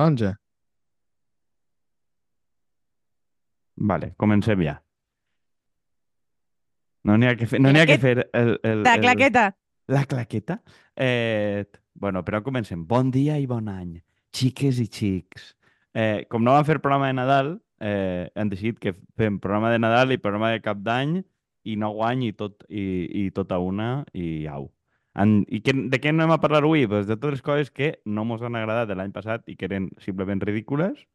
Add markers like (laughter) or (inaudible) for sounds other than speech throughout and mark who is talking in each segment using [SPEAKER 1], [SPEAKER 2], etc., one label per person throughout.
[SPEAKER 1] taronja.
[SPEAKER 2] Vale, comencem ja. No n'hi ha que fer, no n'hi ha que fer el, el,
[SPEAKER 3] La
[SPEAKER 2] el-
[SPEAKER 3] claqueta.
[SPEAKER 2] La claqueta? Eh, bueno, però comencem. Bon dia i bon any, xiques i xics. Eh, com no vam fer programa de Nadal, eh, hem decidit que fem programa de Nadal i programa de cap d'any i no guany i tot, i, i tota una i au. En, I que, de què anem a parlar avui? Pues de totes les coses que no mos han agradat de l'any passat i que eren simplement ridícules,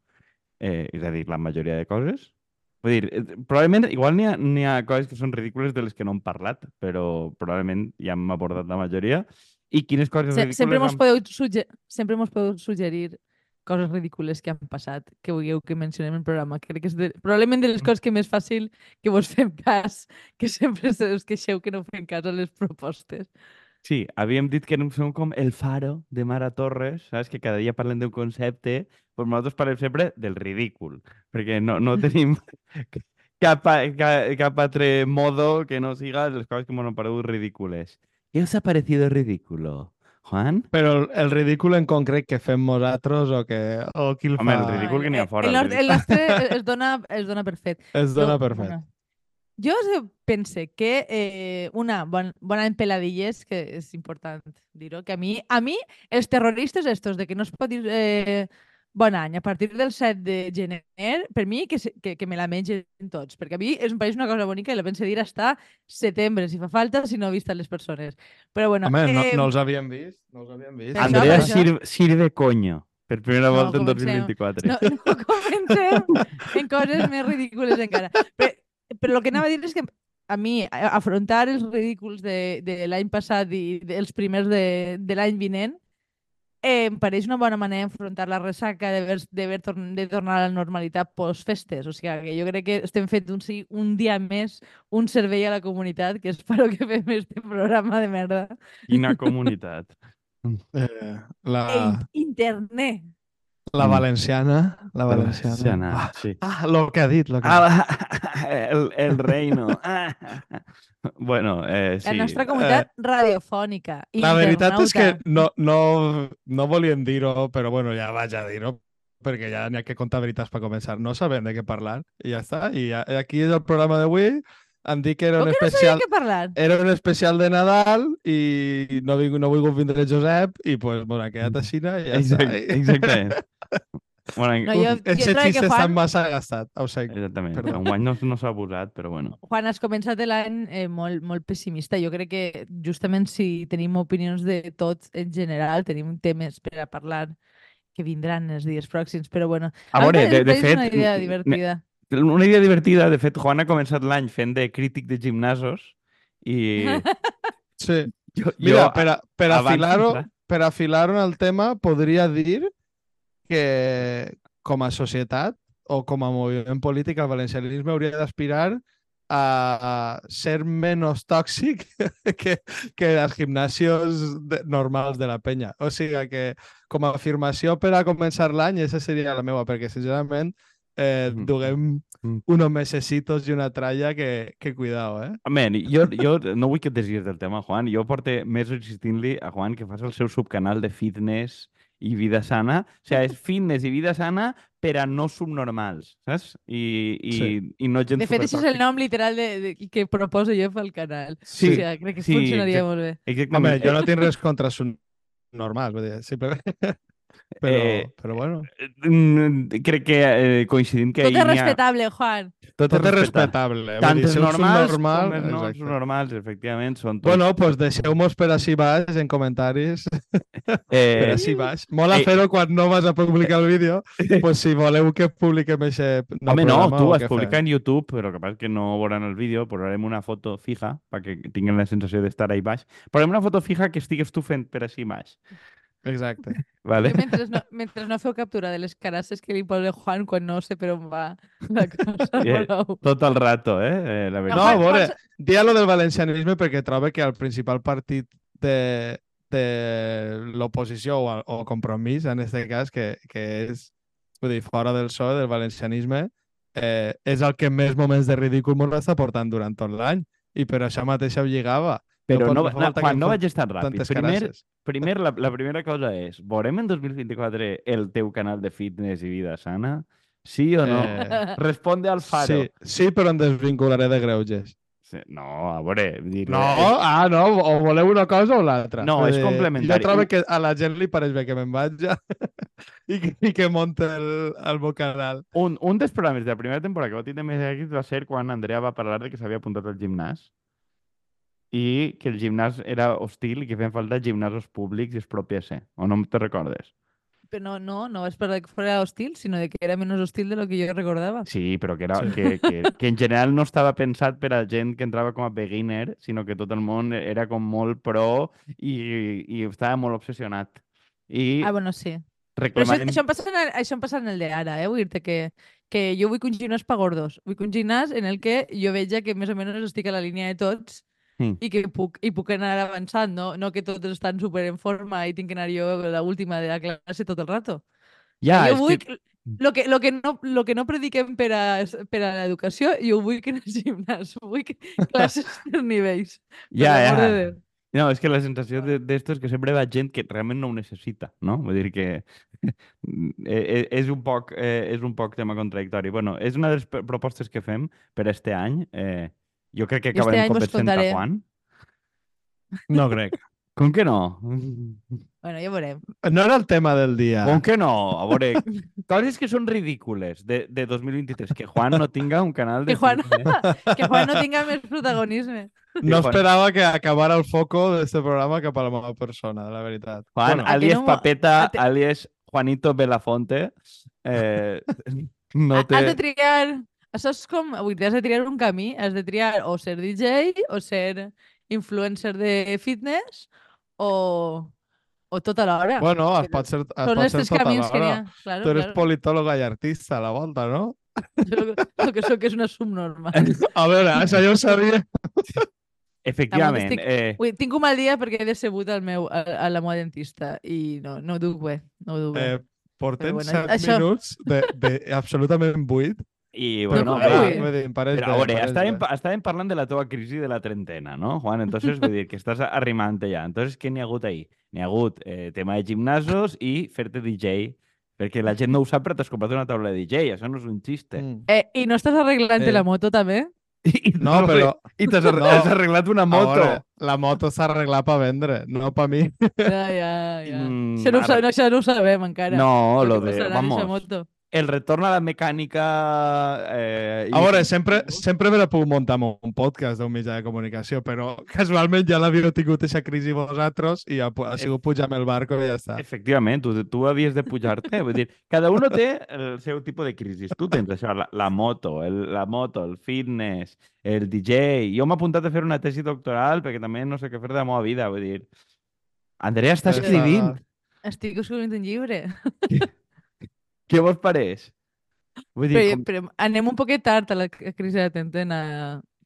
[SPEAKER 2] eh, és a dir, la majoria de coses. Vull dir, eh, probablement, igual n'hi ha, ha coses que són ridícules de les que no hem parlat, però probablement ja hem abordat la majoria. I quines coses
[SPEAKER 3] Se
[SPEAKER 2] ridícules...
[SPEAKER 3] sempre mos
[SPEAKER 2] han-
[SPEAKER 3] podeu, sugge sempre mos podeu suggerir coses ridícules que han passat, que vulgueu que mencionem en el programa. Crec que és de, probablement de les coses que més fàcil que vos (laughs) fem cas, que sempre se us queixeu que no fem cas a les propostes.
[SPEAKER 2] Sí, havíem dit que som com el faro de Mara Torres, saps? Que cada dia parlen d'un concepte, però nosaltres parlem sempre del ridícul, perquè no, no tenim (laughs) cap, a- ca- cap altre modo que no siga les coses que m'han paregut ridícules. ¿Qué os ha parecido ridículo, Juan?
[SPEAKER 1] Però el, el ridícul en concret que fem nosaltres o, que, o qui el
[SPEAKER 2] Home, el
[SPEAKER 1] fa...
[SPEAKER 2] ridícul que n'hi ha
[SPEAKER 3] Eh,
[SPEAKER 2] fora,
[SPEAKER 3] El,
[SPEAKER 2] el
[SPEAKER 3] el nostre (laughs) es- dona, es dona per fet.
[SPEAKER 1] Es dona per fet.
[SPEAKER 3] bueno, Jo se- pense que eh, una bon, bona en peladilles, que és important dir-ho, que a mi, a mi els terroristes estos de que no es pot dir eh, bon any a partir del 7 de gener, per mi que, que, que me la mengen tots, perquè a mi és, em pareix una cosa bonica i la pense dir hasta setembre, si fa falta, si no he vist a les persones. Però bueno,
[SPEAKER 1] Home, no,
[SPEAKER 3] eh,
[SPEAKER 1] no els havíem vist. No els havíem vist.
[SPEAKER 2] Andrea
[SPEAKER 3] això.
[SPEAKER 2] sirve, sirve coño, per primera
[SPEAKER 3] No,
[SPEAKER 2] volta en
[SPEAKER 3] comencem.
[SPEAKER 2] 2024.
[SPEAKER 3] no, no comencem en coses més ridícules encara. Però, però el que anava a dir és que a mi afrontar els ridículs de, de l'any passat i dels primers de, de l'any vinent eh, em pareix una bona manera d'enfrontar la ressaca d'haver d'haver torn de tornar a la normalitat post-festes. O sigui, que jo crec que estem fent un, sí, un dia més un servei a la comunitat, que espero que fem este programa de merda.
[SPEAKER 2] Quina comunitat.
[SPEAKER 1] Eh, la,
[SPEAKER 3] internet.
[SPEAKER 1] La
[SPEAKER 2] Mm.
[SPEAKER 1] valenciana. La valenciana.
[SPEAKER 2] Valenciana,
[SPEAKER 1] Ah,
[SPEAKER 2] sí.
[SPEAKER 1] ah, lo que ha dit. Lo que ha dit.
[SPEAKER 2] Ah, (laughs) el, el reino. Ah. (laughs) Bueno, eh, sí.
[SPEAKER 3] La nostra comunitat radiofònica.
[SPEAKER 1] La veritat és que no, no, no volíem dir-ho, però bueno, ja vaig a dir-ho, perquè ja n'hi ha que contar veritats per començar. No sabem de què parlar, i ja està. I ja, aquí és el programa d'avui. Em dic que era
[SPEAKER 3] Com
[SPEAKER 1] un
[SPEAKER 3] que no
[SPEAKER 1] especial...
[SPEAKER 3] sabia què parlar?
[SPEAKER 1] Era un especial de Nadal i no, vinc, no volgut vindre Josep i pues, bueno, ha quedat així i ja
[SPEAKER 2] Exacte,
[SPEAKER 1] està.
[SPEAKER 2] exactament. Bueno,
[SPEAKER 3] No, jo, jo
[SPEAKER 1] Aquest
[SPEAKER 3] trobo
[SPEAKER 1] xiste
[SPEAKER 3] que
[SPEAKER 1] està
[SPEAKER 3] Juan,
[SPEAKER 1] massa gastat, ho sé.
[SPEAKER 2] Exactament.
[SPEAKER 1] Perdó.
[SPEAKER 2] Enguany no, no s'ha abusat, però bueno.
[SPEAKER 3] Juan, has començat l'any eh, molt, molt pessimista. Jo crec que justament si tenim opinions de tot en general, tenim temes per a parlar que vindran els dies pròxims, però bueno.
[SPEAKER 2] A veure, de, de fet,
[SPEAKER 3] una idea divertida.
[SPEAKER 2] Una idea divertida. De fet, Juan ha començat l'any fent de crític de gimnasos i (laughs)
[SPEAKER 1] Sí.
[SPEAKER 2] jo,
[SPEAKER 1] Mira,
[SPEAKER 2] jo
[SPEAKER 1] per, a, per afilar-ho per afilar en el tema, podria dir que com a societat o com a moviment polític el valencianisme hauria d'aspirar a, a ser menys tòxic (laughs) que, que els gimnasios de, normals de la penya. O sigui que com a afirmació per a començar l'any, aquesta seria la meva, perquè sincerament eh, duguem
[SPEAKER 2] Mhm.
[SPEAKER 1] unos mesecitos i una tralla que, que cuidao, eh?
[SPEAKER 2] Man, jo, jo no vull que et desvies del tema, Juan. Jo porto mesos insistint-li a Juan que fas el seu subcanal de fitness i vida sana. O sigui, és fitness i vida sana per a no subnormals, saps? I, i,
[SPEAKER 1] Sí.
[SPEAKER 2] i no gent
[SPEAKER 3] De fet, això és el nom literal de, de, que proposo jo pel canal.
[SPEAKER 2] Sí,
[SPEAKER 3] o sigui, crec que
[SPEAKER 2] sí,
[SPEAKER 3] funcionaria
[SPEAKER 2] exacte.
[SPEAKER 3] molt bé.
[SPEAKER 1] Home,
[SPEAKER 2] Exactament.
[SPEAKER 1] jo no tinc res contra els normals, vull dir, simplement... Però,
[SPEAKER 2] Eh,
[SPEAKER 1] però bueno,
[SPEAKER 2] Mm, Crec que eh, coincidim que
[SPEAKER 3] Tot és respectable, Juan.
[SPEAKER 2] Tot,
[SPEAKER 1] tot és
[SPEAKER 2] respectable. Tant
[SPEAKER 1] dir,
[SPEAKER 2] els normals com els no
[SPEAKER 1] exacte.
[SPEAKER 2] subnormals, efectivament, són tots...
[SPEAKER 1] Bueno, pues deixeu-nos per així baix en comentaris, (laughs) per
[SPEAKER 2] eh,
[SPEAKER 1] així baix. Mola
[SPEAKER 2] eh,
[SPEAKER 1] fer-ho quan no vas a publicar el vídeo, pues si voleu que publiquem aquest nou
[SPEAKER 2] Home, no, tu has publicat
[SPEAKER 1] fem.
[SPEAKER 2] en YouTube, però que passa és que no veuran el vídeo, posarem una foto fija perquè tinguin la sensació d'estar ahí baix. Posarem una foto fija que estigues tu fent per així baix.
[SPEAKER 1] Exacte. (laughs)
[SPEAKER 2] Vale?
[SPEAKER 3] Jo mentre no, mentre no feu captura de les carasses que li posa Juan quan no sé per on va la (laughs) cosa,
[SPEAKER 2] Eh,
[SPEAKER 3] voleu.
[SPEAKER 2] Tot el rato, eh? eh la
[SPEAKER 1] No,
[SPEAKER 2] veritat.
[SPEAKER 1] a
[SPEAKER 3] Juan,
[SPEAKER 1] veure,
[SPEAKER 3] Juan-
[SPEAKER 1] dia lo del valencianisme perquè trobo que el principal partit de, de l'oposició o, o compromís, en aquest cas, que, que és vull dir, fora del PSOE, del valencianisme, eh, és el que més moments de ridícul ens està portant durant tot l'any. I per això mateix ho lligava.
[SPEAKER 2] Però no,
[SPEAKER 1] no
[SPEAKER 2] no, Juan, no vaig estar ràpid. Primer, primer la, la primera cosa és, veurem en 2024 el teu canal de fitness i vida sana? Sí o no?
[SPEAKER 1] Eh,
[SPEAKER 2] Responde al faro.
[SPEAKER 1] Sí, sí, però em desvincularé de greuges.
[SPEAKER 2] Sí, No, a veure... Dir,
[SPEAKER 1] No, ah, no, o voleu una cosa o l'altra.
[SPEAKER 2] No, és complementari.
[SPEAKER 1] Jo trobo que a la gent li pareix bé que me'n vaig (laughs) ja i, que, i que monte el, el meu canal.
[SPEAKER 2] Un, un dels programes de la primera temporada que va tindre més èxit va ser quan Andrea va parlar de que s'havia apuntat al gimnàs i que el gimnàs era hostil i que feien falta gimnasos públics i es propiese. O no te recordes?
[SPEAKER 3] Però no, no, no és per que fuera hostil, sinó de que era menys hostil de lo que jo recordava.
[SPEAKER 2] Sí, però que, era,
[SPEAKER 1] Sí.
[SPEAKER 2] que, que, (laughs) que en general no estava pensat per a gent que entrava com a beginner, sinó que tot el món era com molt pro i, i estava molt obsessionat. I
[SPEAKER 3] Ah, bueno, sí. Però això, això, em passa en el, això em passa en el de ara, eh? Vull dir que, que jo vull que un gimnàs pa gordos. Vull que un gimnàs en el que jo veja que més o menys estic a la línia de tots
[SPEAKER 2] Mm.
[SPEAKER 3] i que puc, i puc anar avançant, no? no que tots estan super en forma i tinc que anar jo la última de la classe tot el rato.
[SPEAKER 2] Ja,
[SPEAKER 3] jo
[SPEAKER 2] és
[SPEAKER 3] vull...
[SPEAKER 2] que...
[SPEAKER 3] Que... Lo que, lo, que no, lo que no prediquem per a, per a l'educació, jo vull que en el gimnàs. (laughs) Vull que classes (laughs) per nivells.
[SPEAKER 2] Ja, ja.
[SPEAKER 3] de.
[SPEAKER 2] No, és que la sensació de- d'esto és que sempre va gent que realment no ho necessita, no? Vull dir que (laughs) eh, és un poc, eh, és un poc tema contradictori. Bueno, és una de les propostes que fem per este any. Eh, jo crec que acabarem convencent a
[SPEAKER 3] contaré.
[SPEAKER 2] Juan.
[SPEAKER 1] No crec.
[SPEAKER 2] Com que no?
[SPEAKER 3] Bueno, ja veurem.
[SPEAKER 1] No era el tema del dia.
[SPEAKER 2] Com que no? A veure, (laughs) coses que són ridícules de, de 2023. Que Juan no tinga un canal de
[SPEAKER 3] Que Juan-. (laughs) Que Juan no tinga més protagonisme.
[SPEAKER 1] No esperava que acabara el foco d'este programa cap a la meva persona, la veritat.
[SPEAKER 2] Juan,
[SPEAKER 1] Bueno,
[SPEAKER 2] alias
[SPEAKER 3] no
[SPEAKER 2] Papeta,
[SPEAKER 3] a te-
[SPEAKER 2] alias Juanito Belafonte. Eh, no
[SPEAKER 3] Ha-
[SPEAKER 2] té...
[SPEAKER 3] Has de triar... Això és com... Avui has de triar un camí. Has de triar o ser DJ o ser influencer de fitness o, o tot alhora.
[SPEAKER 1] bueno, es pot ser, es
[SPEAKER 3] Són
[SPEAKER 1] pot ser tot
[SPEAKER 3] que
[SPEAKER 1] alhora.
[SPEAKER 3] ha. Claro,
[SPEAKER 1] Tu eres
[SPEAKER 3] claro.
[SPEAKER 1] politòloga i artista a la volta, no? (laughs)
[SPEAKER 3] Jo el que- que sóc és una subnormal. (laughs)
[SPEAKER 1] A veure, això jo ho sabia. (laughs)
[SPEAKER 2] Efectivament.
[SPEAKER 3] estic-
[SPEAKER 2] Eh,
[SPEAKER 3] Ui, tinc un mal dia perquè he decebut el meu, a, a la meva dentista i no, no ho duc bé. No ho duc bé.
[SPEAKER 1] Eh, portem
[SPEAKER 3] bueno,
[SPEAKER 1] set
[SPEAKER 3] això-
[SPEAKER 1] minuts de, de absolutament buit.
[SPEAKER 2] I,
[SPEAKER 1] Però,
[SPEAKER 2] bueno,
[SPEAKER 3] com
[SPEAKER 2] va,
[SPEAKER 3] buit?
[SPEAKER 1] vull dir, pareix
[SPEAKER 2] Però, a
[SPEAKER 1] bé,
[SPEAKER 2] veure,
[SPEAKER 1] em pareix
[SPEAKER 2] estàvem, estàvem parlant de la teva crisi de la trentena, no, Juan? Entonces, vull dir que estàs arrimant ja. Entonces, què n'hi ha hagut ahí? N'hi ha hagut eh, tema de gimnasos i fer-te DJ, perquè la gent no ho sap, però t'has comprat una taula de DJ, això no és un xiste.
[SPEAKER 1] Mm.
[SPEAKER 3] Eh, I no estàs arreglant
[SPEAKER 1] Eh.
[SPEAKER 3] la moto també? (laughs)
[SPEAKER 2] I,
[SPEAKER 1] No, però
[SPEAKER 2] I t'has arre-
[SPEAKER 1] No.
[SPEAKER 2] has arreglat una moto.
[SPEAKER 1] veure, la moto s'ha arreglat per vendre, no per mi.
[SPEAKER 3] Ja, ja, ja.
[SPEAKER 2] Mm,
[SPEAKER 3] això, no
[SPEAKER 2] ara-
[SPEAKER 3] no, això no ho sabem encara.
[SPEAKER 2] No, lo de... Vamos,
[SPEAKER 3] moto.
[SPEAKER 2] El retorn a la mecànica... Eh,
[SPEAKER 1] A veure, sempre, sempre me la puc muntar amb un podcast d'un mitjà de comunicació, però casualment ja l'havíeu tingut aquesta crisi vosaltres i ha, ha sigut pujar amb el barco i ja està.
[SPEAKER 2] Efectivament, tu, tu havies de pujar-te. Vull dir, cada uno té el seu tipus de crisi. Tu tens això, la, la moto, el, la moto, el fitness, el DJ... Jo m'he apuntat a fer una tesi doctoral perquè també no sé què fer de la meva vida. Vull dir, Andrea està escrivint.
[SPEAKER 3] Estic escrivint un llibre.
[SPEAKER 2] Què vos pareix? Vull dir,
[SPEAKER 3] Però,
[SPEAKER 2] com...
[SPEAKER 3] però anem un poquet tard a la crisi de trentena,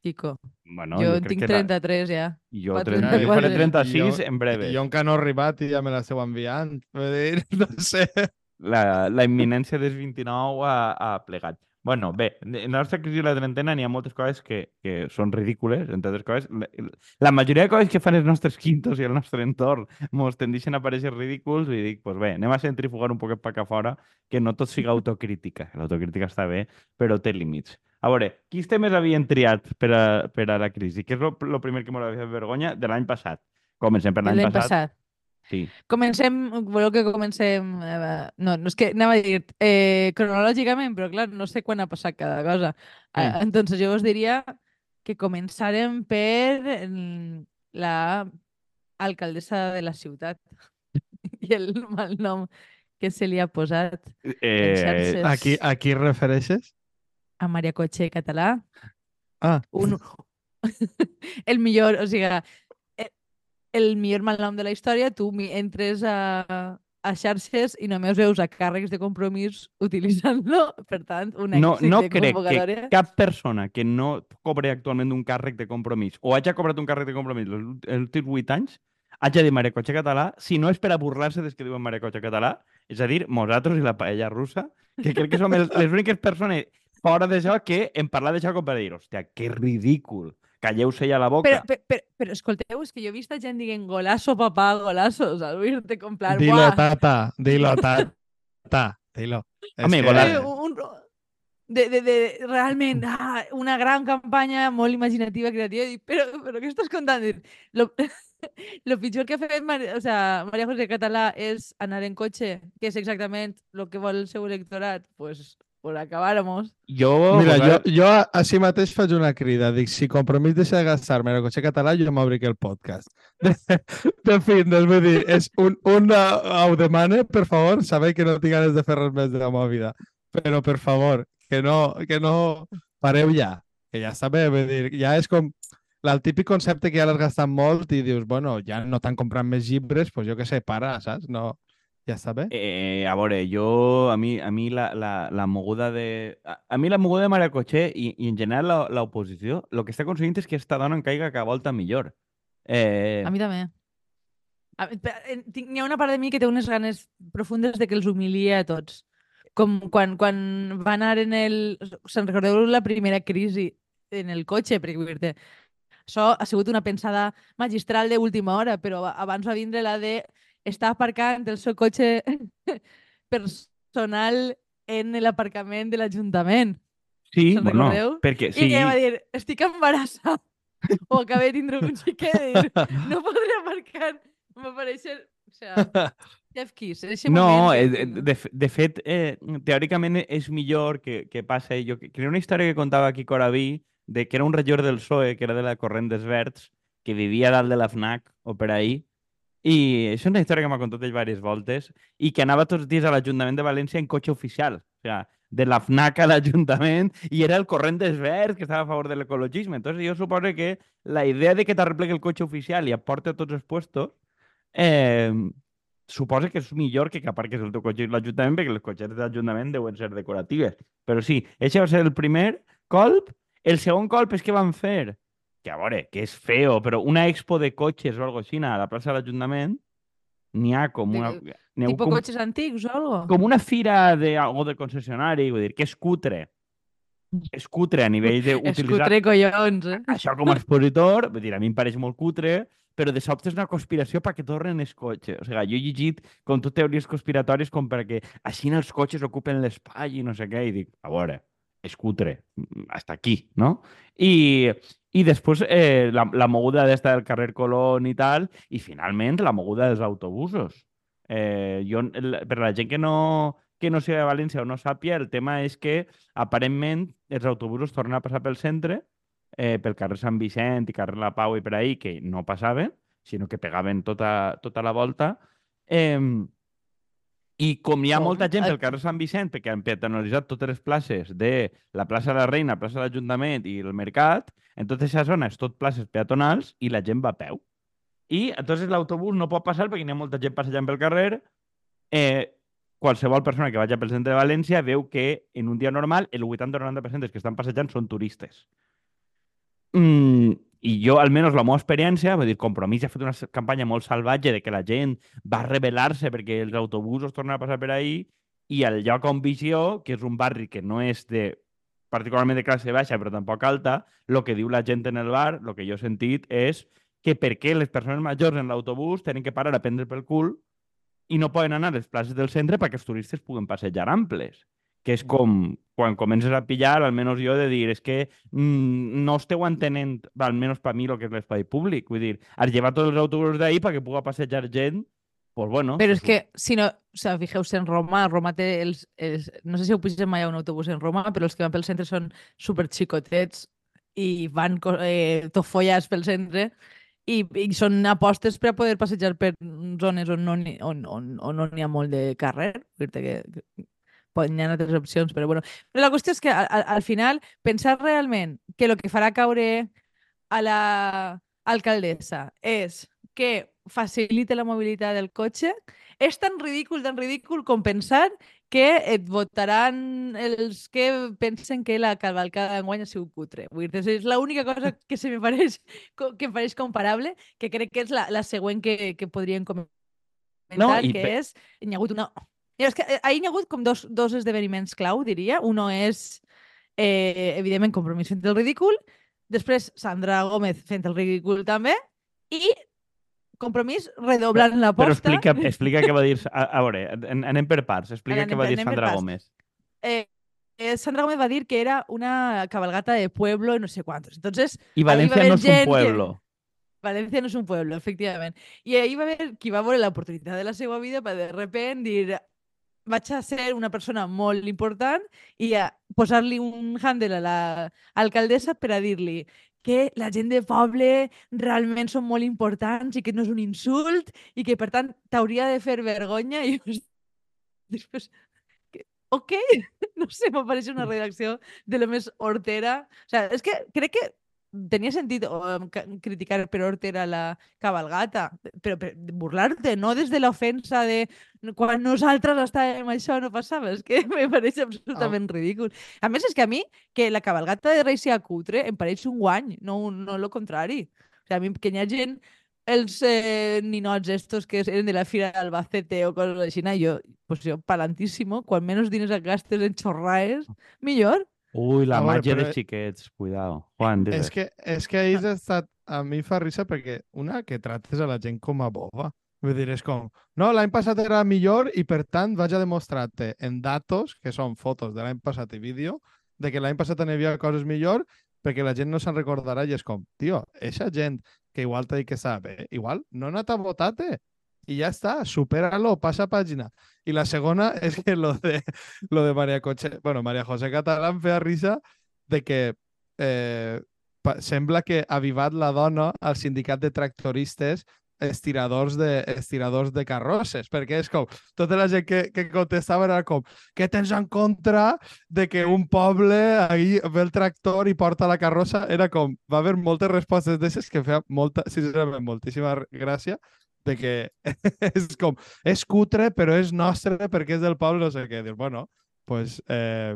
[SPEAKER 3] Quico.
[SPEAKER 2] bueno,
[SPEAKER 3] jo,
[SPEAKER 2] crec
[SPEAKER 3] tinc
[SPEAKER 2] que la-
[SPEAKER 3] 33 ja.
[SPEAKER 2] Jo,
[SPEAKER 3] quatre,
[SPEAKER 2] 30, jo faré
[SPEAKER 3] 34.
[SPEAKER 2] 36 en breve.
[SPEAKER 1] I jo encara no he arribat i ja me la esteu enviant. Vull dir, (laughs) no sé.
[SPEAKER 2] la, la imminència dels 29 ha, ha plegat. Bueno, bé, en la nostra crisi de la trentena n'hi ha moltes coses que, que són ridícules, entre altres coses. La, la majoria de coses que fan els nostres quintos i el nostre entorn mos tendeixen a parèixer ridículs i dic, pues bé, anem a centrifugar un poquet per cá fora, que no tot siga autocrítica. L'autocrítica està bé, però té límits. A veure, quins temes havien triat per a, per a la crisi? Què és el primer que m'ha fet vergonya de l'any passat? Comencem per L'any passat.
[SPEAKER 3] passat.
[SPEAKER 2] Sí.
[SPEAKER 3] Comencem, voleu que comencem... Eh, no, no és que anava a dir eh, cronològicament, però clar, no sé quan ha passat cada cosa. Eh,
[SPEAKER 2] Mm.
[SPEAKER 3] entonces jo us diria que començarem per mm, la alcaldessa de la ciutat (laughs) i el mal nom que se li ha posat
[SPEAKER 2] Eh.
[SPEAKER 1] A qui, a qui refereixes?
[SPEAKER 3] a Maria Cotxe català.
[SPEAKER 1] Ah,
[SPEAKER 3] Un... (laughs) el millor, o sigui, el, millor mal nom de la història, tu entres a, a xarxes i només veus a càrrecs de compromís utilitzant-lo, per tant, un
[SPEAKER 2] no,
[SPEAKER 3] èxit
[SPEAKER 2] no
[SPEAKER 3] de
[SPEAKER 2] crec que cap persona que no cobre actualment un càrrec de compromís o hagi cobrat un càrrec de compromís els últims vuit anys hagi de Maria Cotxe català, si no és per a burlar-se des que diuen Maria Cotxe català, és a dir, nosaltres i la paella russa, que crec que som el, les úniques persones fora d'això que en parlar d'això com per dir, hòstia, que ridícul calleu-se ja la boca.
[SPEAKER 3] Però, però, però, però escolteu, és que jo he vist a gent dient golazo, papà, golazo, saps? Vull-te com plan,
[SPEAKER 1] Dilo,
[SPEAKER 3] buah,
[SPEAKER 1] tata, dilo, (laughs) tata, dilo. És
[SPEAKER 2] Home,
[SPEAKER 3] Eh, un, de, de, de, realment, ah, una gran campanya molt imaginativa, creativa, i dic, però, però què estàs contant? Lo, (laughs) lo pitjor que ha fet Maria, o sea, Maria José Català és anar en cotxe, que és exactament el que vol el seu electorat, pues, por acabáramos.
[SPEAKER 2] Jo,
[SPEAKER 1] Mira, jo, jo així mateix faig una crida. Dic, si Compromís deixa de gastar-me el cotxe català, jo m'obric el podcast. (laughs) De, de fin, doncs vull dir, és un, un uh, ho demane, per favor, sabeu que no tinc ganes de fer res més de la meva vida. Però, per favor, que no, que no pareu ja. Que ja està bé, vull dir, ja és com el típic concepte que ja l'has gastat molt i dius, bueno, ja no t'han comprat més llibres, doncs jo què sé, para, saps? No, ja està bé.
[SPEAKER 2] Eh, a veure, jo, a mi, a mi la, la, la moguda de... A, a mi la moguda de Maria Cotxer i, i en general la- l'oposició, el que està aconseguint és que esta dona en caiga cada volta millor. Eh,
[SPEAKER 3] A mi també. N'hi ha una part de mi que té unes ganes profundes de que els humilia a tots. Com quan, quan va anar en el... Se'n recordeu la primera crisi en el cotxe? Perquè vull dir això ha sigut una pensada magistral d'última hora, però abans va vindre la de estar aparcant el seu cotxe (laughs) personal en l'aparcament de l'Ajuntament.
[SPEAKER 2] sí,
[SPEAKER 3] se'n
[SPEAKER 2] bueno,
[SPEAKER 3] recordeu?
[SPEAKER 2] perquè
[SPEAKER 3] Sí. I ella va dir, estic embarassada o acabé de tindre un xiquet i dir, no podré aparcar. Va parèixer... O sea, (laughs) Jeff Kiss, en ese
[SPEAKER 2] No,
[SPEAKER 3] moment...
[SPEAKER 2] eh,
[SPEAKER 3] que-
[SPEAKER 2] de, de, fe- de fet, eh, teòricament és millor que, que passa... Jo que- crec una història que contava aquí Coraví de que era un regidor del PSOE, que era de la Corrent dels Verds, que vivia dalt de la FNAC o per ahí, i és una història que m'ha contat ell diverses voltes, i que anava tots els dies a l'Ajuntament de València en cotxe oficial. O sea, de la FNAC a l'Ajuntament, i era el Corrent dels Verds que estava a favor de l'ecologisme. Entonces jo suposo que la idea de que t'arreplegui el cotxe oficial i et porti a tots els puestos eh, suposa que és millor que que aparques el teu cotxe a l'Ajuntament perquè les cotxetes de l'Ajuntament deuen ser decoratives. Però sí, aquest va ser el primer colp. El segon colp és que van fer, que a veure, que és feo, però una expo de cotxes o alguna cosa a la plaça de l'Ajuntament, n'hi ha com una... ha
[SPEAKER 3] Tipo
[SPEAKER 2] com,
[SPEAKER 3] cotxes antics o algo.
[SPEAKER 2] com una fira de algo de concessionari, vull dir, que és cutre. És cutre a nivell d'utilitzar (laughs)
[SPEAKER 3] Escutre collons, eh?
[SPEAKER 2] això com a expositor, vull dir, a mi em pareix molt cutre, però de sobte és una conspiració perquè tornen els cotxes. O sigui, jo he llegit com tot teories conspiratòries com perquè així els cotxes ocupen l'espai i no sé què, i dic, a veure, és cutre, hasta aquí, no? I, i després eh, la, la moguda d'esta del carrer Colón i tal, i finalment la moguda dels autobusos. Eh, jo, per la gent que no, que no sigui de València o no sàpia, el tema és que aparentment els autobusos tornen a passar pel centre eh, pel carrer Sant Vicent i carrer La Pau i per ahí, que no passaven, sinó que pegaven tota, tota la volta. Eh, I com hi ha molta gent pel carrer Sant Vicent, perquè han peatonalitzat totes les places de la plaça de la Reina, la plaça de l'Ajuntament i el Mercat, en tota aquesta zona és tot places peatonals i la gent va a peu. I entonces l'autobús no pot passar perquè hi ha molta gent passejant pel carrer. Eh, qualsevol persona que vagi pel centre de València veu que en un dia normal el 80-90% dels que estan passejant són turistes. Mm, I jo, almenys la meva experiència, vull dir, Compromís ha fet una campanya molt salvatge de que la gent va rebel·lar-se perquè els autobusos tornen a passar per ahí i el lloc on visió, que és un barri que no és de particularment de classe baixa, però tampoc alta, el que diu la gent en el bar, el que jo he sentit, és que per què les persones majors en l'autobús tenen que parar a prendre pel cul i no poden anar a les places del centre perquè els turistes puguen passejar amples. Que és com quan comences a pillar, almenys jo, de dir, és que mm, no esteu entenent, almenys per mi, el que és l'espai públic. Vull dir, has llevat tots els autobusos d'ahir perquè puga passejar gent, pues bueno.
[SPEAKER 3] Però és que, si no, o sea, fijeu-se en Roma, Roma té els, els... No sé si heu pujat mai a un autobús en Roma, però els que van pel centre són super xicotets i van eh, tot follats pel centre i, i són apostes per a poder passejar per zones on no n'hi on, on, on no ha molt de carrer. Dir-te que, hi ha altres opcions, però bueno. Però la qüestió és que al, al- al final pensar realment que el que farà caure a la alcaldessa és que facilite la mobilitat del cotxe, és tan ridícul, tan ridícul com pensar que et votaran els que pensen que la cavalcada d'enguany ha sigut cutre. Vull dir, és l'única cosa que se me pareix, que em pareix comparable, que crec que és la, la següent que, que podríem comentar,
[SPEAKER 2] No, i
[SPEAKER 3] que és... Hi ha hagut una... Mira, és que eh, ahir hi ha hagut com dos, dos esdeveniments clau, diria. Uno és, eh, evidentment, compromís entre el ridícul Després, Sandra Gómez fent el ridícul també. I Compromís redoblant
[SPEAKER 2] Però
[SPEAKER 3] l'aposta.
[SPEAKER 2] explica, (laughs) explica què va dir... A, a veure, anem per parts. Explica
[SPEAKER 3] Anem
[SPEAKER 2] què va dir Sandra. Gómez.
[SPEAKER 3] Eh, eh, Sandra Gómez va dir que era una cabalgata de pueblo y no sé cuántos. Entonces,
[SPEAKER 2] I València no és un
[SPEAKER 3] gent que-
[SPEAKER 2] pueblo.
[SPEAKER 3] Valencia no és un pueblo, efectivament. I ahir va haver qui va veure l'oportunitat de la seva vida per de repent dir vaig a ser una persona molt important i a posar-li un handle a l'alcaldessa per a dir-li que la gent de poble realment són molt importants i que no és un insult i que, per tant, t'hauria de fer vergonya. I (laughs) després, ok, (laughs) no sé, m'apareix una redacció de lo més hortera. O sea, és que crec que tenia sentit um, ca- criticar per hortera la cabalgata, però per burlar-te, no des de l'ofensa de quan nosaltres estàvem això no passava, és que (laughs) me pareix absolutament ridícul. A més, és que a mi que la cabalgata de Reis sigui cutre em pareix un guany, no, no el contrari. O sigui, a mi que hi ha gent els eh, ninots estos que eren de la Fira d'Albacete o coses així, jo, pues jo, palantíssimo, quan menys diners gastes en xorraes, millor.
[SPEAKER 2] Ui, la
[SPEAKER 1] veure,
[SPEAKER 2] màgia
[SPEAKER 1] però-
[SPEAKER 2] dels xiquets, cuidado. Juan, digues.
[SPEAKER 1] És que, és que ahir ha estat... A mi fa risa perquè, una, que trates a la gent com a boba. Vull dir, és com, no, l'any passat era millor i per tant vaig a demostrar-te en datos, que són fotos de l'any passat i vídeo, de que l'any passat n'hi havia coses millor perquè la gent no se'n recordarà i és com, tio, eixa gent que igual t'ha dit que sap, eh? igual no ha anat a votar-te ja està, supera-lo, passa pàgina. I la segona és (laughs) que lo de, lo de María, Coche, bueno, María José Catalán feia risa de que eh, sembla que ha avivat la dona al sindicat de tractoristes estiradors de, estiradors de carrosses, perquè és com, tota la gent que, que contestava era com, què tens en contra de que un poble ahí ve el tractor i porta la carrossa? Era com, va haver moltes respostes d'aquestes que feia molta, sincerament, moltíssima gràcia, de que (laughs) és com, és cutre, però és nostre perquè és del poble, no sé què. Dius, bueno, pues, eh,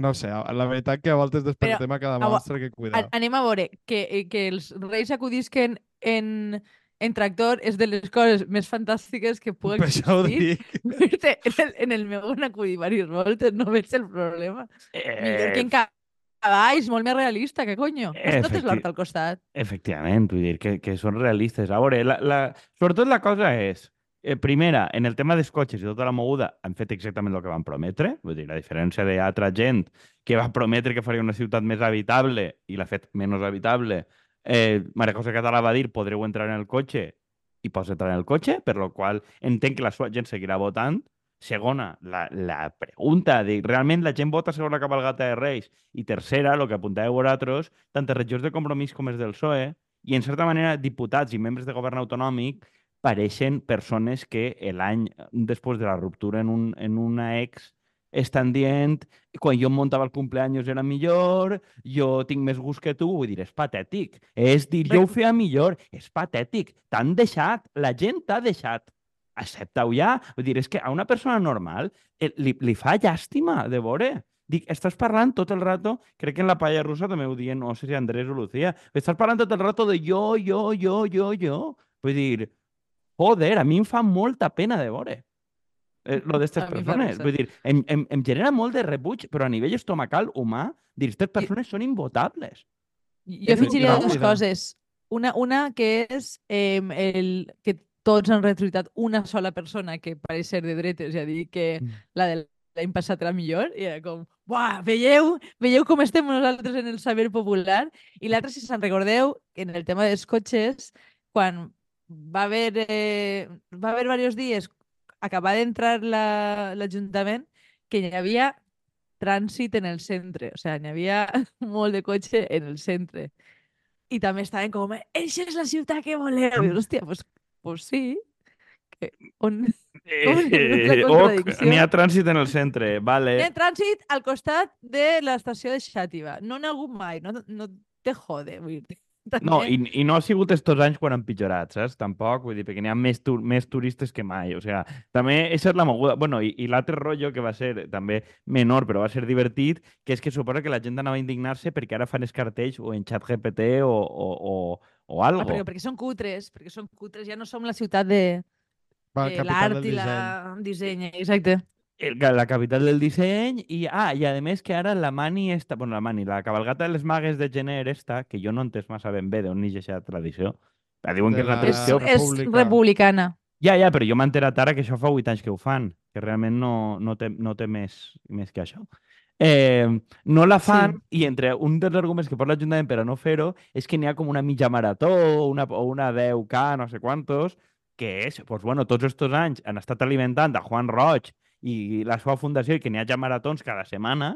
[SPEAKER 1] no sé, la veritat que a voltes despertem a cada monstre que cuidar.
[SPEAKER 3] anem a veure que, eh, que els reis acudisquen en, en tractor és de les coses més fantàstiques que (laughs) pugui
[SPEAKER 1] Per això ho
[SPEAKER 3] existir. (laughs) en, el, en el meu han acudit diverses voltes, no veig el problema. Millor que en ca- cavalls, molt més realista, que conyo. Eh, Tot és
[SPEAKER 2] efecti-
[SPEAKER 3] l'hort al costat.
[SPEAKER 2] Efectivament, vull dir que, que són realistes. A veure, la, la... sobretot la cosa és, eh, primera, en el tema dels cotxes i tota la moguda han fet exactament el que van prometre, vull dir, a diferència d'altra gent que va prometre que faria una ciutat més habitable i l'ha fet menys habitable, eh, Maria José Català va dir podreu entrar en el cotxe i pots entrar en el cotxe, per lo qual entenc que la seva gent seguirà votant. Segona, la, la pregunta de realment la gent vota segons la cabalgata de Reis. I tercera, el que apuntàveu vosaltres, tant els regidors de compromís com els del PSOE, i en certa manera diputats i membres de govern autonòmic pareixen persones que l'any després de la ruptura en, un, en una ex estan dient quan jo muntava el cumpleaños era millor, jo tinc més gust que tu, vull dir, és patètic. És dir, jo ho feia millor, és patètic. T'han deixat, la gent t'ha deixat. Accepta-ho ja. Vull dir, és que a una persona normal eh, li, li fa llàstima de veure. Dic, estàs parlant tot el rato, crec que en la palla russa també ho diuen, no sé si Andrés o Lucía, estàs parlant tot el rato de jo, jo, jo, jo, jo. Vull dir, joder, a mi em fa molta pena de veure eh, lo
[SPEAKER 3] fa
[SPEAKER 2] persones. Vull dir, em, em, em genera molt de rebuig, però a nivell estomacal humà, dir, aquestes persones són invotables.
[SPEAKER 3] Jo afegiria dues coses. Una, una que és eh, el, que tots han retuitat una sola persona que pareix ser de dretes i a dir que
[SPEAKER 2] Mm.
[SPEAKER 3] la de l'any passat era millor i era com, buah, veieu, veieu com estem nosaltres en el saber popular? I l'altre, si se'n recordeu, que en el tema dels cotxes, quan va haver, eh, va haver diversos dies acabar d'entrar la- l'Ajuntament que hi havia trànsit en el centre, o sigui, n'hi havia (laughs) molt de cotxe en el centre. I també estaven com, eixa és la ciutat que voleu. I hòstia, pues, pues sí. Que, on...
[SPEAKER 2] Eh,
[SPEAKER 3] contradicció?
[SPEAKER 2] n'hi ha trànsit en el centre, vale.
[SPEAKER 3] Hi ha trànsit al costat de l'estació de Xàtiva. No n'hi ha hagut mai, no, no te jode, vull (laughs) dir.
[SPEAKER 2] No, i, i no ha sigut estos anys quan han pitjorat, saps? Tampoc, vull dir, perquè n'hi ha més, tu, més turistes que mai. O sigui, també aquesta és la moguda. Bueno, i, i l'altre rotllo que va ser també menor, però va ser divertit, que és que suposa que la gent anava a indignar-se perquè ara fan els cartells o en xat GPT o, o, o, o
[SPEAKER 3] Ah,
[SPEAKER 2] algo.
[SPEAKER 3] perquè, perquè són cutres, perquè són cutres. Ja no som la ciutat de,
[SPEAKER 1] Va,
[SPEAKER 3] de
[SPEAKER 1] capital
[SPEAKER 3] l'art
[SPEAKER 1] del
[SPEAKER 3] i
[SPEAKER 1] disseny.
[SPEAKER 3] la disseny. Exacte.
[SPEAKER 2] el, la capital del disseny i, ah, i a més que ara la Mani esta, bueno, la Mani, la cabalgata de les magues de gener esta, que jo no entès massa ben bé d'on neix aquesta tradició, però diuen
[SPEAKER 1] De
[SPEAKER 2] que és la
[SPEAKER 1] la-
[SPEAKER 3] És,
[SPEAKER 2] tradició...
[SPEAKER 3] és
[SPEAKER 1] República.
[SPEAKER 3] republicana.
[SPEAKER 2] Ja, ja, però jo m'he enterat ara que això fa 8 anys que ho fan, que realment no, no té, no té més, més que això. Eh, no la fan i entre un dels arguments que posa l'Ajuntament per a no fer-ho és que n'hi ha com una mitja marató o una, o una 10K, no sé quantos, que és, doncs, bueno, tots estos anys han estat alimentant a Juan Roig i la seva fundació i que n'hi hagi maratons cada setmana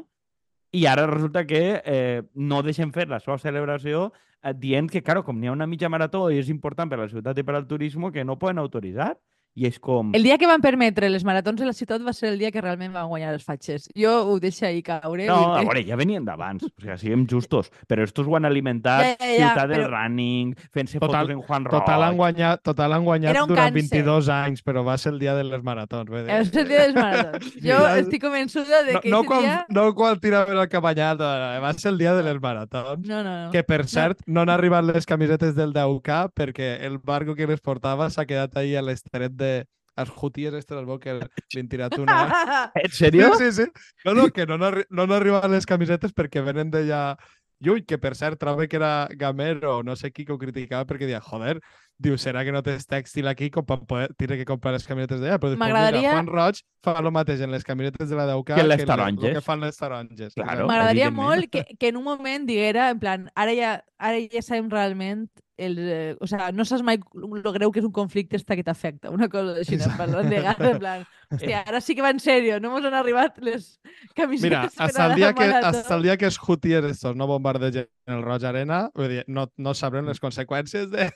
[SPEAKER 2] i ara resulta que eh, no deixen fer la seva celebració eh, dient que, claro, com n'hi ha una mitja marató i és important per a la ciutat i per al turisme, que no poden autoritzar. I és com...
[SPEAKER 3] El dia que van permetre les maratons de la ciutat va ser el dia que realment van guanyar els fatxes. Jo ho deixo ahí caure.
[SPEAKER 2] No,
[SPEAKER 3] vull
[SPEAKER 2] a veure, ja venien d'abans, o sigui, siguem justos, però estos ho han alimentat
[SPEAKER 3] Ja, ja, ja,
[SPEAKER 2] Ciutat del
[SPEAKER 3] però-
[SPEAKER 2] Running, fent-se
[SPEAKER 1] Total-
[SPEAKER 2] fotos en Juan Roig...
[SPEAKER 1] Total han guanyat, total han guanyat durant
[SPEAKER 3] càncer.
[SPEAKER 1] 22 anys, però va ser el dia de les maratons. dir.
[SPEAKER 3] És el dia dels maratons. (laughs) Jo
[SPEAKER 1] Ja-
[SPEAKER 3] estic convençuda de
[SPEAKER 1] No,
[SPEAKER 3] que
[SPEAKER 1] no,
[SPEAKER 3] ese
[SPEAKER 1] quan,
[SPEAKER 3] dia...
[SPEAKER 1] no quan tiraven el cabanyat, eh, va ser el dia de les maratons.
[SPEAKER 3] No, no, no.
[SPEAKER 1] Que, per cert, no han arribat les camisetes del 10K perquè el barco que les portava s'ha quedat ahí a l'estret de... Els juties estes al bo que li (laughs) han tirat una...
[SPEAKER 2] En sèrio?
[SPEAKER 1] sí, sí. No, no, que no no han arribat les camisetes perquè venen d'allà lluny, que per cert trobo que era Gamero o no sé qui que ho criticava perquè deia, joder, diu, serà que no tens tèxtil aquí com per poder tindre que comprar les camisetes d'allà? Però després mira,
[SPEAKER 3] M'agradaria-
[SPEAKER 1] Juan Roig fa el mateix en les camisetes de la 10K
[SPEAKER 2] Que les
[SPEAKER 1] el-
[SPEAKER 2] taronges.
[SPEAKER 1] El que fan les taronges.
[SPEAKER 2] Claro.
[SPEAKER 3] M'agradaria molt que, (laughs) que en un moment diguera, en plan, ara ja, ara ja sabem realment el, eh, o sea, no saps mai lo greu que és un conflicte hasta que t'afecta, una cosa així, no? parlant de gara, en plan, hòstia, ara sí que va en sèrio, no mos han arribat les camisetes
[SPEAKER 1] Mira, hasta el dia que, hasta el dia que els Houthis estos no bombardegen el Roig Arena, vull dir, no, no sabrem les conseqüències de,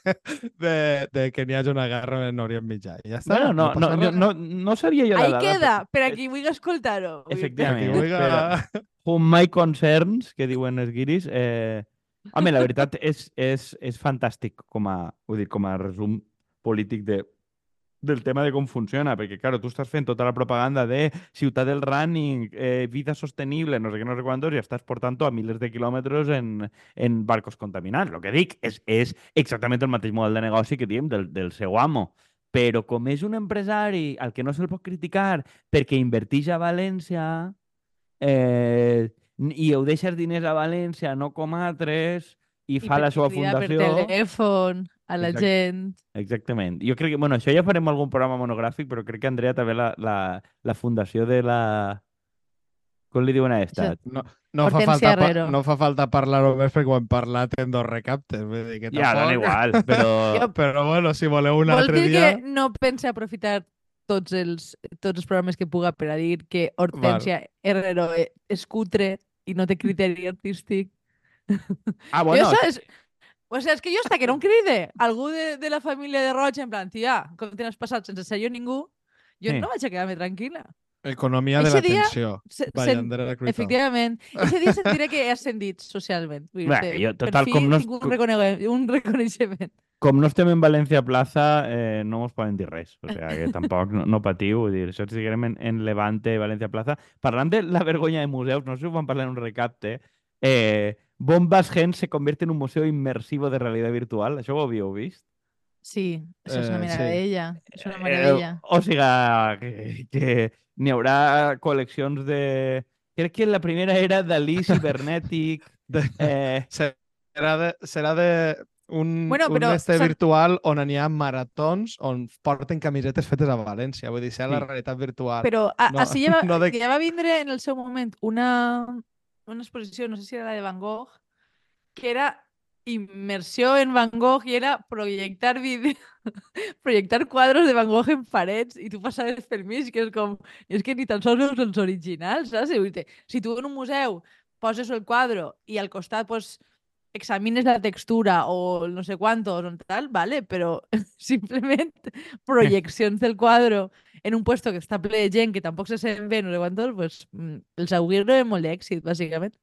[SPEAKER 1] de, de que n'hi hagi una guerra en Orient Mitjà. I ja està.
[SPEAKER 2] Bueno, no, no, no, no, no seria jo la
[SPEAKER 3] Ahí queda,
[SPEAKER 2] però-
[SPEAKER 3] per a qui vulgui escoltar-ho. Vull dir,
[SPEAKER 2] Efectivament.
[SPEAKER 1] Vulga-
[SPEAKER 2] Espera. Whom my concerns, que diuen els guiris, eh... home, la veritat és, és, és fantàstic com a, vull dir, com a resum polític de, del tema de com funciona, perquè, claro, tu estàs fent tota la propaganda de ciutat del running, eh, vida sostenible, no sé què, no sé quantos, i estàs portant a milers de quilòmetres en, en barcos contaminants. El que dic és, és exactament el mateix model de negoci que diem del, del seu amo. Però com és un empresari al que no se'l pot criticar perquè invertix a València eh, i ho deixes diners a València, no com altres, i,
[SPEAKER 3] I
[SPEAKER 2] fa la seva fundació...
[SPEAKER 3] Per telèfon, a la
[SPEAKER 2] Exacte.
[SPEAKER 3] gent.
[SPEAKER 2] Exactament. Jo crec que, bueno, això ja farem algun programa monogràfic, però crec que Andrea també la, la, la fundació de la... Com li diuen a esta?
[SPEAKER 1] No, no, fa falta, pa- no fa falta parlar-ho més perquè ho hem parlat en dos recaptes. Vull dir que
[SPEAKER 2] Ja, dona igual, (laughs) però... (laughs)
[SPEAKER 3] Jo-
[SPEAKER 1] Però bueno, si voleu un
[SPEAKER 3] Vol
[SPEAKER 1] altre
[SPEAKER 3] dir
[SPEAKER 1] dia...
[SPEAKER 3] que no pense aprofitar tots els, tots els programes que puga per a dir que Hortensia Herrero e- és cutre i no té criteri artístic.
[SPEAKER 2] Ah, (laughs)
[SPEAKER 3] Bueno, jo, saps? O sigui, és que jo hasta que no em cride algú de, de la família de Roig, en plan, tia, com te n'has passat sense ser jo ningú, jo
[SPEAKER 2] Sí.
[SPEAKER 3] no vaig a quedar-me tranquil·la.
[SPEAKER 1] Economia de
[SPEAKER 3] Eixe dia-
[SPEAKER 1] l'atenció.
[SPEAKER 3] Efectivament. Ese dia sentiré que he ascendit socialment. Vull
[SPEAKER 2] Bé,
[SPEAKER 3] dir-te,
[SPEAKER 2] jo,
[SPEAKER 3] per
[SPEAKER 2] total,
[SPEAKER 3] fi
[SPEAKER 2] com no
[SPEAKER 3] un, reconegue- un reconeixement.
[SPEAKER 2] com no estem en València Plaza, eh, no ens poden dir res. O sigui, que tampoc no, no patiu. Vull dir, això estiguem en, en Levante, València Plaza. Parlant de la vergonya de museus, no sé si ho vam parlar en un recapte, eh, Bombas Gen se convierte en un museu immersivo de realitat virtual. Això ho havíeu vist?
[SPEAKER 3] Sí, això és una
[SPEAKER 1] Eh, sí.
[SPEAKER 3] meravella. És una meravella.
[SPEAKER 2] Eh, o sigui, que, que n'hi haurà col·leccions de... Crec que la primera era Dalí (laughs) cibernètic.
[SPEAKER 1] De-
[SPEAKER 2] Eh, (laughs)
[SPEAKER 1] Serà de, serà de un,
[SPEAKER 3] Bueno,
[SPEAKER 1] un
[SPEAKER 3] però
[SPEAKER 1] este
[SPEAKER 3] s'ha-
[SPEAKER 1] virtual on n'hi ha maratons on porten camisetes fetes a València. Vull dir, serà la
[SPEAKER 2] Sí.
[SPEAKER 1] realitat virtual.
[SPEAKER 3] Però a,
[SPEAKER 1] No,
[SPEAKER 3] així ja va, (laughs)
[SPEAKER 1] no de-
[SPEAKER 3] ja va vindre en el seu moment una, una exposició, no sé si era la de Van Gogh, que era immersió en Van Gogh i era projectar vídeo, (laughs) projectar quadros de Van Gogh en parets i tu passaves pel mig, que és com... És que ni tan sols veus els originals, saps? I Si tu en un museu poses el quadre i al costat pues, examines la textura o no sé quantos o tal, vale, però (laughs) simplement projeccions del quadre en un puesto que està ple de gent que tampoc se sent bé, no sé quantos, pues, mm, els auguro de molt d'èxit, bàsicament.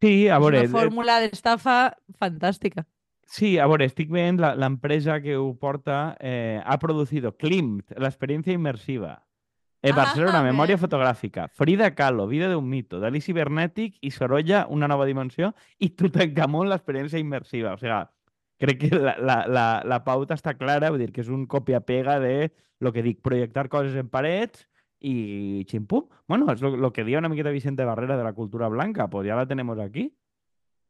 [SPEAKER 2] sí, a
[SPEAKER 3] És
[SPEAKER 2] veure,
[SPEAKER 3] una
[SPEAKER 2] eh,
[SPEAKER 3] fórmula d'estafa fantàstica.
[SPEAKER 2] Sí, a veure, estic veient la, la empresa que ho porta eh, ha producido Klimt, la experiencia inmersiva. En
[SPEAKER 3] Ah,
[SPEAKER 2] Barcelona, memoria
[SPEAKER 3] bé.
[SPEAKER 2] fotográfica. Frida Kahlo, vida de un mito. Dalí cibernétic i Sorolla, una nova dimensió. I Tutankamón, l'experiència immersiva. O sigui, crec que la, la, la, la pauta està clara, vull dir que és un copia-pega de lo que dic, projectar coses en parets y chimpum. Bueno, es lo, lo que dio una miqueta Vicente Barrera de la cultura blanca, pues ya la tenemos aquí.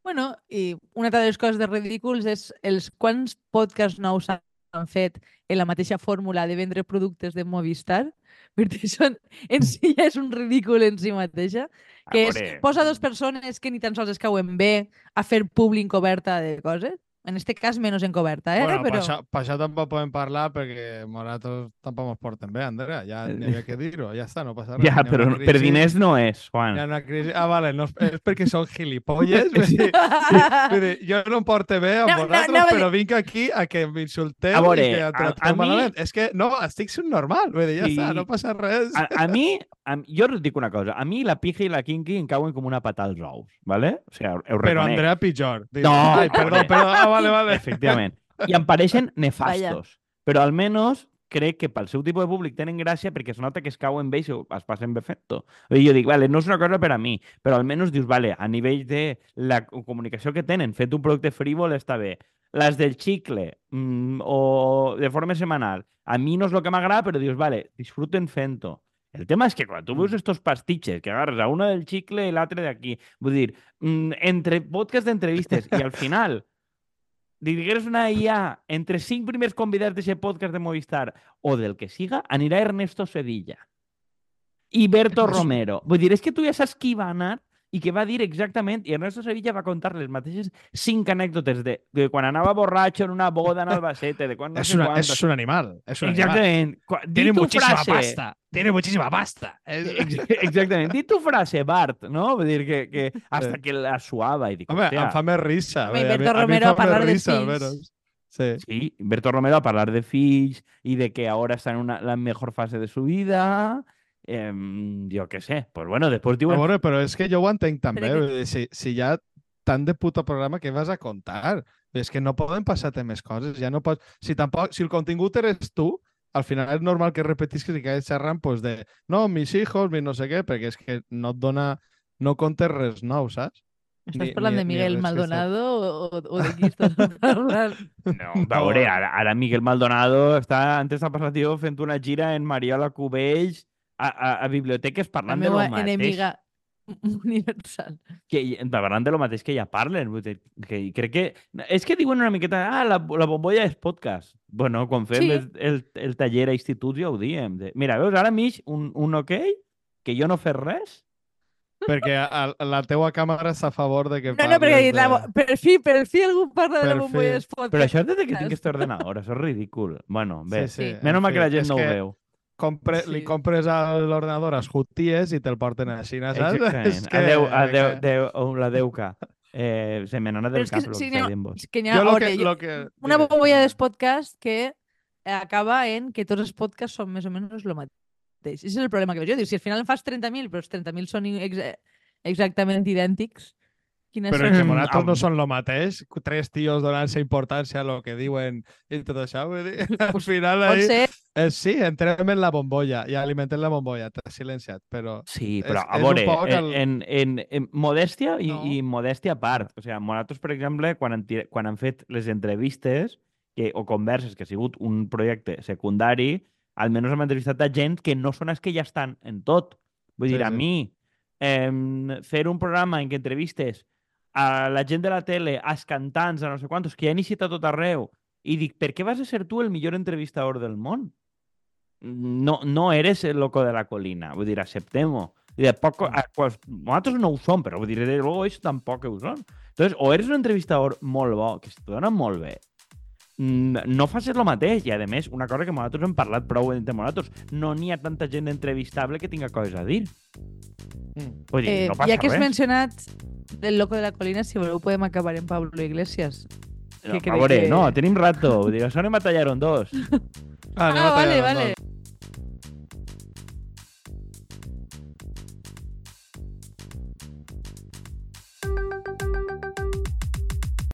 [SPEAKER 3] Bueno, i una altra de les coses de ridículs és els quants podcasts nous han fet en la mateixa fórmula de vendre productes de Movistar. (laughs) Perquè això en- si ja és un ridícul en si mateixa. Que és, posa dos persones que ni tan sols es cauen bé a fer publi encoberta de coses. En este cas, menys encoberta, eh?
[SPEAKER 1] Bueno,
[SPEAKER 3] Però...
[SPEAKER 1] per, això, per això tampoc podem parlar perquè nosaltres tampoc ens porten bé, Andrea. Ja
[SPEAKER 2] Eh,
[SPEAKER 1] n'hi havia que dir-ho, ja està, no passa res.
[SPEAKER 2] ja, però per diners no és, Juan.
[SPEAKER 1] Una crisi... Ah, vale, no, és, és perquè són gilipolles. (laughs) Vull dir, vull dir, jo no em porto bé amb
[SPEAKER 3] No, no,
[SPEAKER 1] vosaltres,
[SPEAKER 3] anava a
[SPEAKER 1] però vinc aquí a que m'insulteu i que
[SPEAKER 2] a-
[SPEAKER 1] tracteu
[SPEAKER 2] a mi-
[SPEAKER 1] malament. És que no, estic sent normal. Vull dir, ja
[SPEAKER 2] Sí.
[SPEAKER 1] està, no passa res.
[SPEAKER 2] A, a mi, a, jo us dic una cosa. A mi la pija i la kinky em cauen com una patada als ous, ¿vale? O sigui, ho
[SPEAKER 1] Però
[SPEAKER 2] reconec.
[SPEAKER 1] Andrea pitjor. Dic,
[SPEAKER 2] No,
[SPEAKER 1] Ai, perdó,
[SPEAKER 2] hombre.
[SPEAKER 1] perdó. Vale, vale.
[SPEAKER 2] Efectivament. I em pareixen (laughs) nefastos. Però almenys crec que pel seu tipus de públic tenen gràcia perquè es nota que es cauen bé i es passen fent-ho. I jo dic, vale, no és una cosa per a mi, però almenys dius, vale, a nivell de la comunicació que tenen, fet un producte frívol està bé. Les del xicle mm, o de forma setmanal, a mi no és el que m'agrada, però dius, vale, disfruten fent-ho. El tema és que quan tu veus estos pastitxes que agarres a una del xicle i l'altre d'aquí, vull dir, mm, entre podcast d'entrevistes i al final digueres una IA entre cinc primers convidats d'aquest podcast de Movistar o del que siga, anirà Ernesto Sevilla i Berto Romero. Vull dir, és que tu ja saps qui va anar i que va dir exactament, i Ernesto Sevilla va contar les mateixes cinc anècdotes de, de quan anava borratxo en una boda en Albacete, de quan no (laughs)
[SPEAKER 1] una, un animal. Es un animal.
[SPEAKER 2] Exactament. Qua- Di
[SPEAKER 1] Tiene muchísima
[SPEAKER 2] frase.
[SPEAKER 1] pasta. Tiene muchísima pasta.
[SPEAKER 2] Exactament. Di tu frase, Bart, no? Vull dir que, que (laughs) hasta que la suava i dic,
[SPEAKER 1] Home,
[SPEAKER 2] hòstia,
[SPEAKER 1] em fa més risa. A mi-
[SPEAKER 3] Berto
[SPEAKER 1] a mi
[SPEAKER 3] Romero a parlar de
[SPEAKER 1] risa,
[SPEAKER 3] fills.
[SPEAKER 1] almenys. Sí.
[SPEAKER 2] Sí, Berto Romero a parlar de fills y de que ahora está en una, la mejor fase de su vida. Em, yo qué sé. Pues bueno, después
[SPEAKER 1] A
[SPEAKER 2] diuen...
[SPEAKER 1] veure, però és que ho entenc també.
[SPEAKER 3] que-
[SPEAKER 1] dir, Si, si ha tant de puto programa que vas a contar. És que no poden passar-te més coses. Ja no pots... si, tampoc, si el contingut eres tu, al final és normal que repetisques i que xerrant pues, de no, mis hijos, mi no sé què, perquè és que no et dona... no contes res nou, saps?
[SPEAKER 3] Parlant
[SPEAKER 1] ni-
[SPEAKER 3] de Miguel Maldonado o, o, de qui estàs parlant?
[SPEAKER 2] No, veure, ara, ara Miguel Maldonado està, antes passat jo fent una gira en Mariola Cubells a, a, a biblioteques
[SPEAKER 3] La
[SPEAKER 2] parlant de lo mateix.
[SPEAKER 3] enemiga universal.
[SPEAKER 2] Que, parlant de lo mateix que ja parlen. Que, crec que... És que diuen una miqueta, ah, la, la bombolla és podcast. Bueno, quan fem
[SPEAKER 3] Sí.
[SPEAKER 2] el, el, el taller a institut ja ho diem. De, mira, veus, ara mig un, un ok, que jo no fes res,
[SPEAKER 1] Perquè a, a la teua càmera està a favor de que
[SPEAKER 3] No, no, perquè
[SPEAKER 1] parles
[SPEAKER 3] la,
[SPEAKER 1] de...
[SPEAKER 3] per fi, per fi algú parla de la
[SPEAKER 1] Per
[SPEAKER 3] bombolla d'espot.
[SPEAKER 2] Però això és des de que tinc aquest ordenador, això és ridícul. Bueno, bé,
[SPEAKER 1] Sí, sí,
[SPEAKER 2] menys
[SPEAKER 1] en
[SPEAKER 2] mal que la gent
[SPEAKER 1] és
[SPEAKER 2] no ho veu.
[SPEAKER 1] Compre, Li
[SPEAKER 3] Sí.
[SPEAKER 1] compres a l'ordinador els huties i te'l porten a Xina, saps?
[SPEAKER 2] Exactament. (laughs)
[SPEAKER 1] És que-
[SPEAKER 2] Adeu, adeu, adeu, la deuca. Eh, se me n'ha del
[SPEAKER 3] que,
[SPEAKER 2] cap
[SPEAKER 3] sí,
[SPEAKER 2] que
[SPEAKER 3] no,
[SPEAKER 2] vos.
[SPEAKER 3] que ha,
[SPEAKER 1] Jo que,
[SPEAKER 3] jo-
[SPEAKER 1] que...
[SPEAKER 3] una bombolla dels podcasts que acaba en que tots els podcasts són més o menys el mateix. Aquest és el problema que veig jo. Dic, si al final en fas 30.000, però els 30.000 són ex exactament idèntics, quines
[SPEAKER 1] Però
[SPEAKER 3] són?
[SPEAKER 1] és que no són lo mateix, tres tios donant-se importància a lo que diuen i tot això, vull dir, (laughs) al final ahí...
[SPEAKER 3] ser,
[SPEAKER 1] Eh, sí, entrem en la bombolla i alimentem la bombolla, t'has silenciat, però...
[SPEAKER 2] Sí,
[SPEAKER 1] És-
[SPEAKER 2] però a
[SPEAKER 1] és un
[SPEAKER 2] veure,
[SPEAKER 1] poc
[SPEAKER 2] en,
[SPEAKER 1] el-
[SPEAKER 2] en, en, en modèstia i,
[SPEAKER 1] No.
[SPEAKER 2] i modèstia a part. O sigui, nosaltres, per exemple, quan han, tira- quan han fet les entrevistes que, o converses, que ha sigut un projecte secundari, almenys hem entrevistat a gent que no són els que ja estan en tot. Vull
[SPEAKER 1] Sí,
[SPEAKER 2] dir, a
[SPEAKER 1] sí.
[SPEAKER 2] mi, eh, fer un programa en què entrevistes a la gent de la tele, als cantants, a no sé quantos, que ja han iniciat a tot arreu, i dic, per què vas a ser tu el millor entrevistador del món? no, no eres el loco de la colina. Vull dir, acceptem-ho. I de poc, a, quals, nosaltres no ho som, però vull dir, de luego ells tampoc ho són. Entonces, o eres un entrevistador molt bo, que se te dona molt bé, mm, no facis el mateix. I, a més, una cosa que nosaltres hem parlat prou entre nosaltres, no n'hi ha tanta gent entrevistable que tinga coses a dir.
[SPEAKER 1] Mm.
[SPEAKER 2] Vull dir,
[SPEAKER 3] eh,
[SPEAKER 2] no passa
[SPEAKER 3] ja que has
[SPEAKER 2] res.
[SPEAKER 3] mencionat el loco de la colina, si voleu podem acabar en Pablo Iglesias.
[SPEAKER 2] No, a veure,
[SPEAKER 3] que-
[SPEAKER 2] no, tenim rato. Vull dir, això anem a tallar un dos.
[SPEAKER 3] Ah,
[SPEAKER 1] anem a
[SPEAKER 3] vale, vale.
[SPEAKER 1] dos.